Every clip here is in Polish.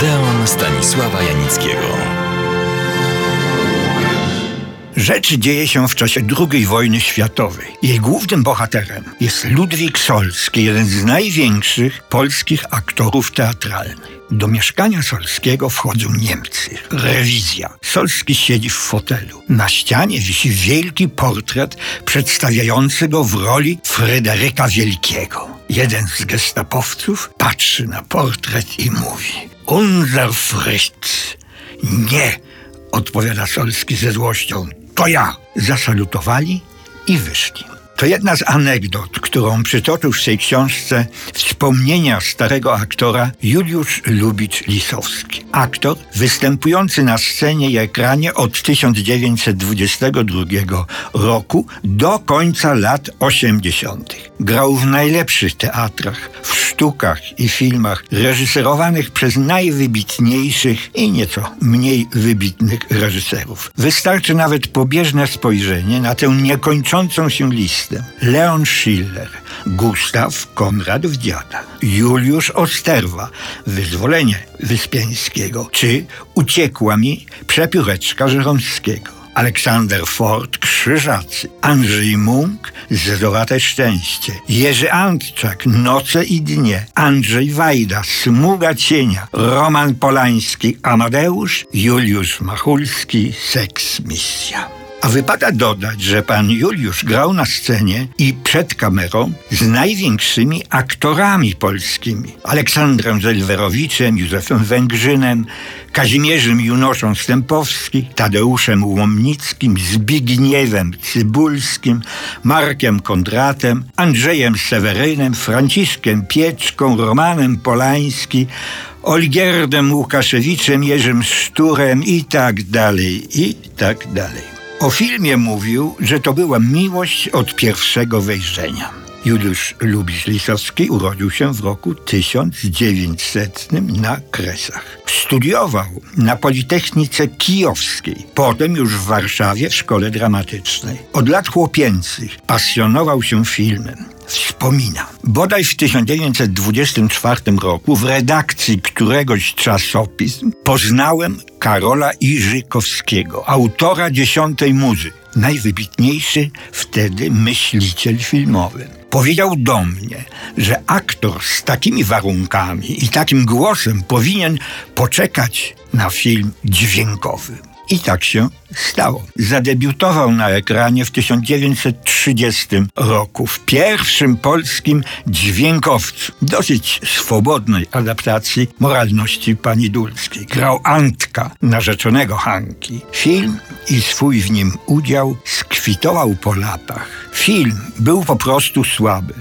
Odeon Stanisława Janickiego. Rzecz dzieje się w czasie II wojny światowej. Jej głównym bohaterem jest Ludwik Solski, jeden z największych polskich aktorów teatralnych. Do mieszkania Solskiego wchodzą Niemcy. Rewizja. Solski siedzi w fotelu. Na ścianie wisi wielki portret przedstawiający go w roli Fryderyka Wielkiego. Jeden z gestapowców patrzy na portret i mówi Unser Fritz. Nie, odpowiada Solski ze złością. To ja. Zasalutowali i wyszli. To jedna z anegdot, którą przytoczył w tej książce wspomnienia starego aktora Juliusz Lubicz-Lisowski. Aktor występujący na scenie i ekranie od 1922 roku do końca lat 80. Grał w najlepszych teatrach, w sztukach i filmach reżyserowanych przez najwybitniejszych i nieco mniej wybitnych reżyserów. Wystarczy nawet pobieżne spojrzenie na tę niekończącą się listę. Leon Schiller, Gustaw Konrad Wdziada, Juliusz Osterwa, Wyzwolenie Wyspiańskiego, czy Uciekła mi przepióreczka Żeromskiego. Aleksander Ford, Krzyżacy, Andrzej Munk, Zezowate Szczęście, Jerzy Antczak, Noce i Dnie, Andrzej Wajda, Smuga Cienia, Roman Polański, Amadeusz, Juliusz Machulski, Seks Misja. A wypada dodać, że pan Juliusz grał na scenie i przed kamerą z największymi aktorami polskimi. Aleksandrem Zelwerowiczem, Józefem Węgrzynem, Kazimierzem Junoszą Stępowskim, Tadeuszem Łomnickim, Zbigniewem Cybulskim, Markiem Kondratem, Andrzejem Sewerynem, Franciszkiem Pieczką, Romanem Polański, Olgierdem Łukaszewiczem, Jerzym Szturem i tak dalej, i tak dalej. O filmie mówił, że to była miłość od pierwszego wejrzenia. Juliusz Lubisz-Lisowski urodził się w roku 1900 na Kresach. Studiował na Politechnice Kijowskiej, potem już w Warszawie w szkole dramatycznej. Od lat chłopięcych pasjonował się filmem wspomina. Bodaj w 1924 roku w redakcji któregoś czasopism poznałem Karola Iżykowskiego, autora dziesiątej muzy, najwybitniejszy wtedy myśliciel filmowy. Powiedział do mnie, że aktor z takimi warunkami i takim głosem powinien poczekać na film dźwiękowy. I tak się stało. Zadebiutował na ekranie w 1930 roku w pierwszym polskim dźwiękowcu, dosyć swobodnej adaptacji moralności pani Dulskiej. Grał Antka, narzeczonego Hanki. Film i swój w nim udział skwitował po latach. Film był po prostu słaby,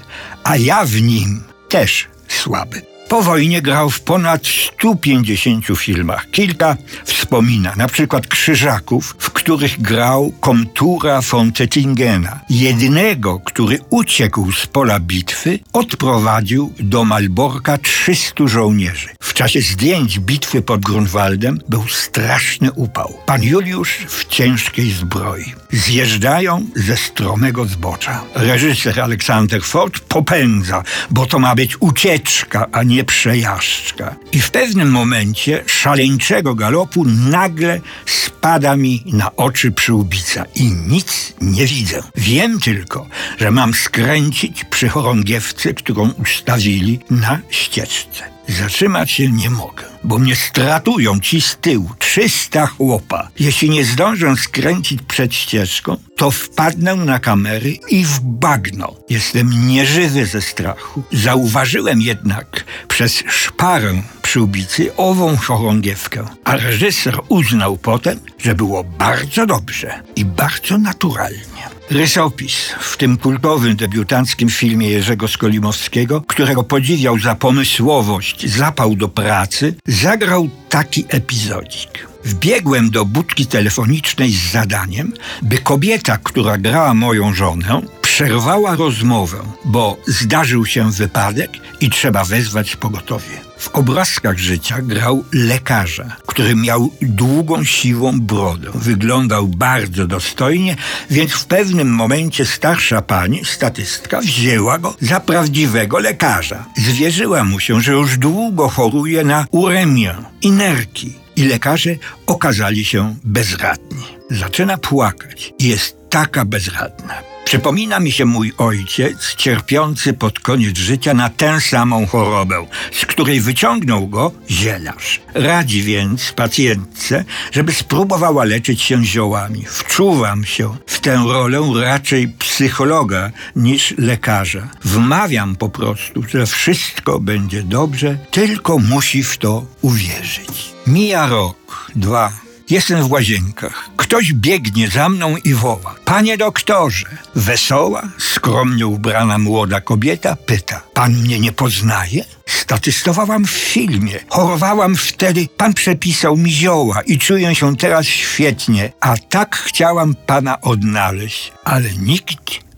a ja w nim też słaby. Po wojnie grał w ponad 150 filmach. Kilka wspomina, na przykład Krzyżaków, w których grał Komtura von Tettingena. Jedynego, który uciekł z pola bitwy, odprowadził do Malborka 300 żołnierzy. W czasie zdjęć bitwy pod Grunwaldem był straszny upał. Pan Juliusz w ciężkiej zbroi. Zjeżdżają ze stromego zbocza. Reżyser Aleksander Ford popędza, bo to ma być ucieczka, a nie przejażdżka. I w pewnym momencie szaleńczego galopu nagle spada mi na oczy przyłbica i nic nie widzę. Wiem tylko, że mam skręcić przy chorągiewce, którą ustawili na ścieżce. Zatrzymać się nie mogę, bo mnie stratują ci z tyłu, trzysta chłopa. Jeśli nie zdążę skręcić przed ścieżką, to wpadnę na kamery i w bagno. Jestem nieżywy ze strachu. Zauważyłem jednak przez szparę przyłbicy ową chorągiewkę, a reżyser uznał potem, że było bardzo dobrze i bardzo naturalnie. Rysopis w tym kultowym debiutanckim filmie Jerzego Skolimowskiego, którego podziwiał za pomysłowość, zapał do pracy, zagrał taki epizodzik. Wbiegłem do budki telefonicznej z zadaniem, by kobieta, która grała moją żonę, przerwała rozmowę, bo zdarzył się wypadek i trzeba wezwać pogotowie. W obrazkach życia grał lekarza, który miał długą, siwą brodę. Wyglądał bardzo dostojnie, więc w pewnym momencie starsza pani, statystka, wzięła go za prawdziwego lekarza. Zwierzyła mu się, że już długo choruje na uremię i nerki i lekarze okazali się bezradni. Zaczyna płakać jest taka bezradna. Przypomina mi się mój ojciec, cierpiący pod koniec życia na tę samą chorobę, z której wyciągnął go zielarz. Radzi więc pacjentce, żeby spróbowała leczyć się ziołami. Wczuwam się w tę rolę raczej psychologa niż lekarza. Wmawiam po prostu, że wszystko będzie dobrze, tylko musi w to uwierzyć. Mija rok, dwa. Jestem w łazienkach. Ktoś biegnie za mną i woła. Panie doktorze! Wesoła, skromnie ubrana młoda kobieta pyta. Pan mnie nie poznaje? Statystowałam w filmie. Chorowałam wtedy. Pan przepisał mi zioła i czuję się teraz świetnie. A tak chciałam pana odnaleźć. Ale nikt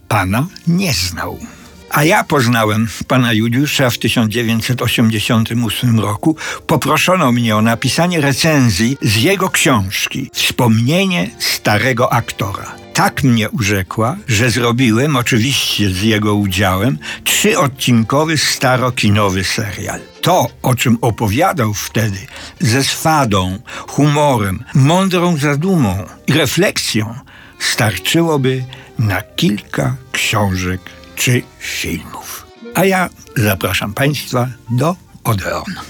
pana nie znał. A ja poznałem pana Juliusza w 1988 roku. Poproszono mnie o napisanie recenzji z jego książki Wspomnienie starego aktora. Tak mnie urzekła, że zrobiłem, oczywiście z jego udziałem, trzyodcinkowy starokinowy serial. To, o czym opowiadał wtedy, ze swadą, humorem, mądrą zadumą i refleksją, starczyłoby na kilka książek czy filmów. A ja zapraszam Państwa do Odeonu.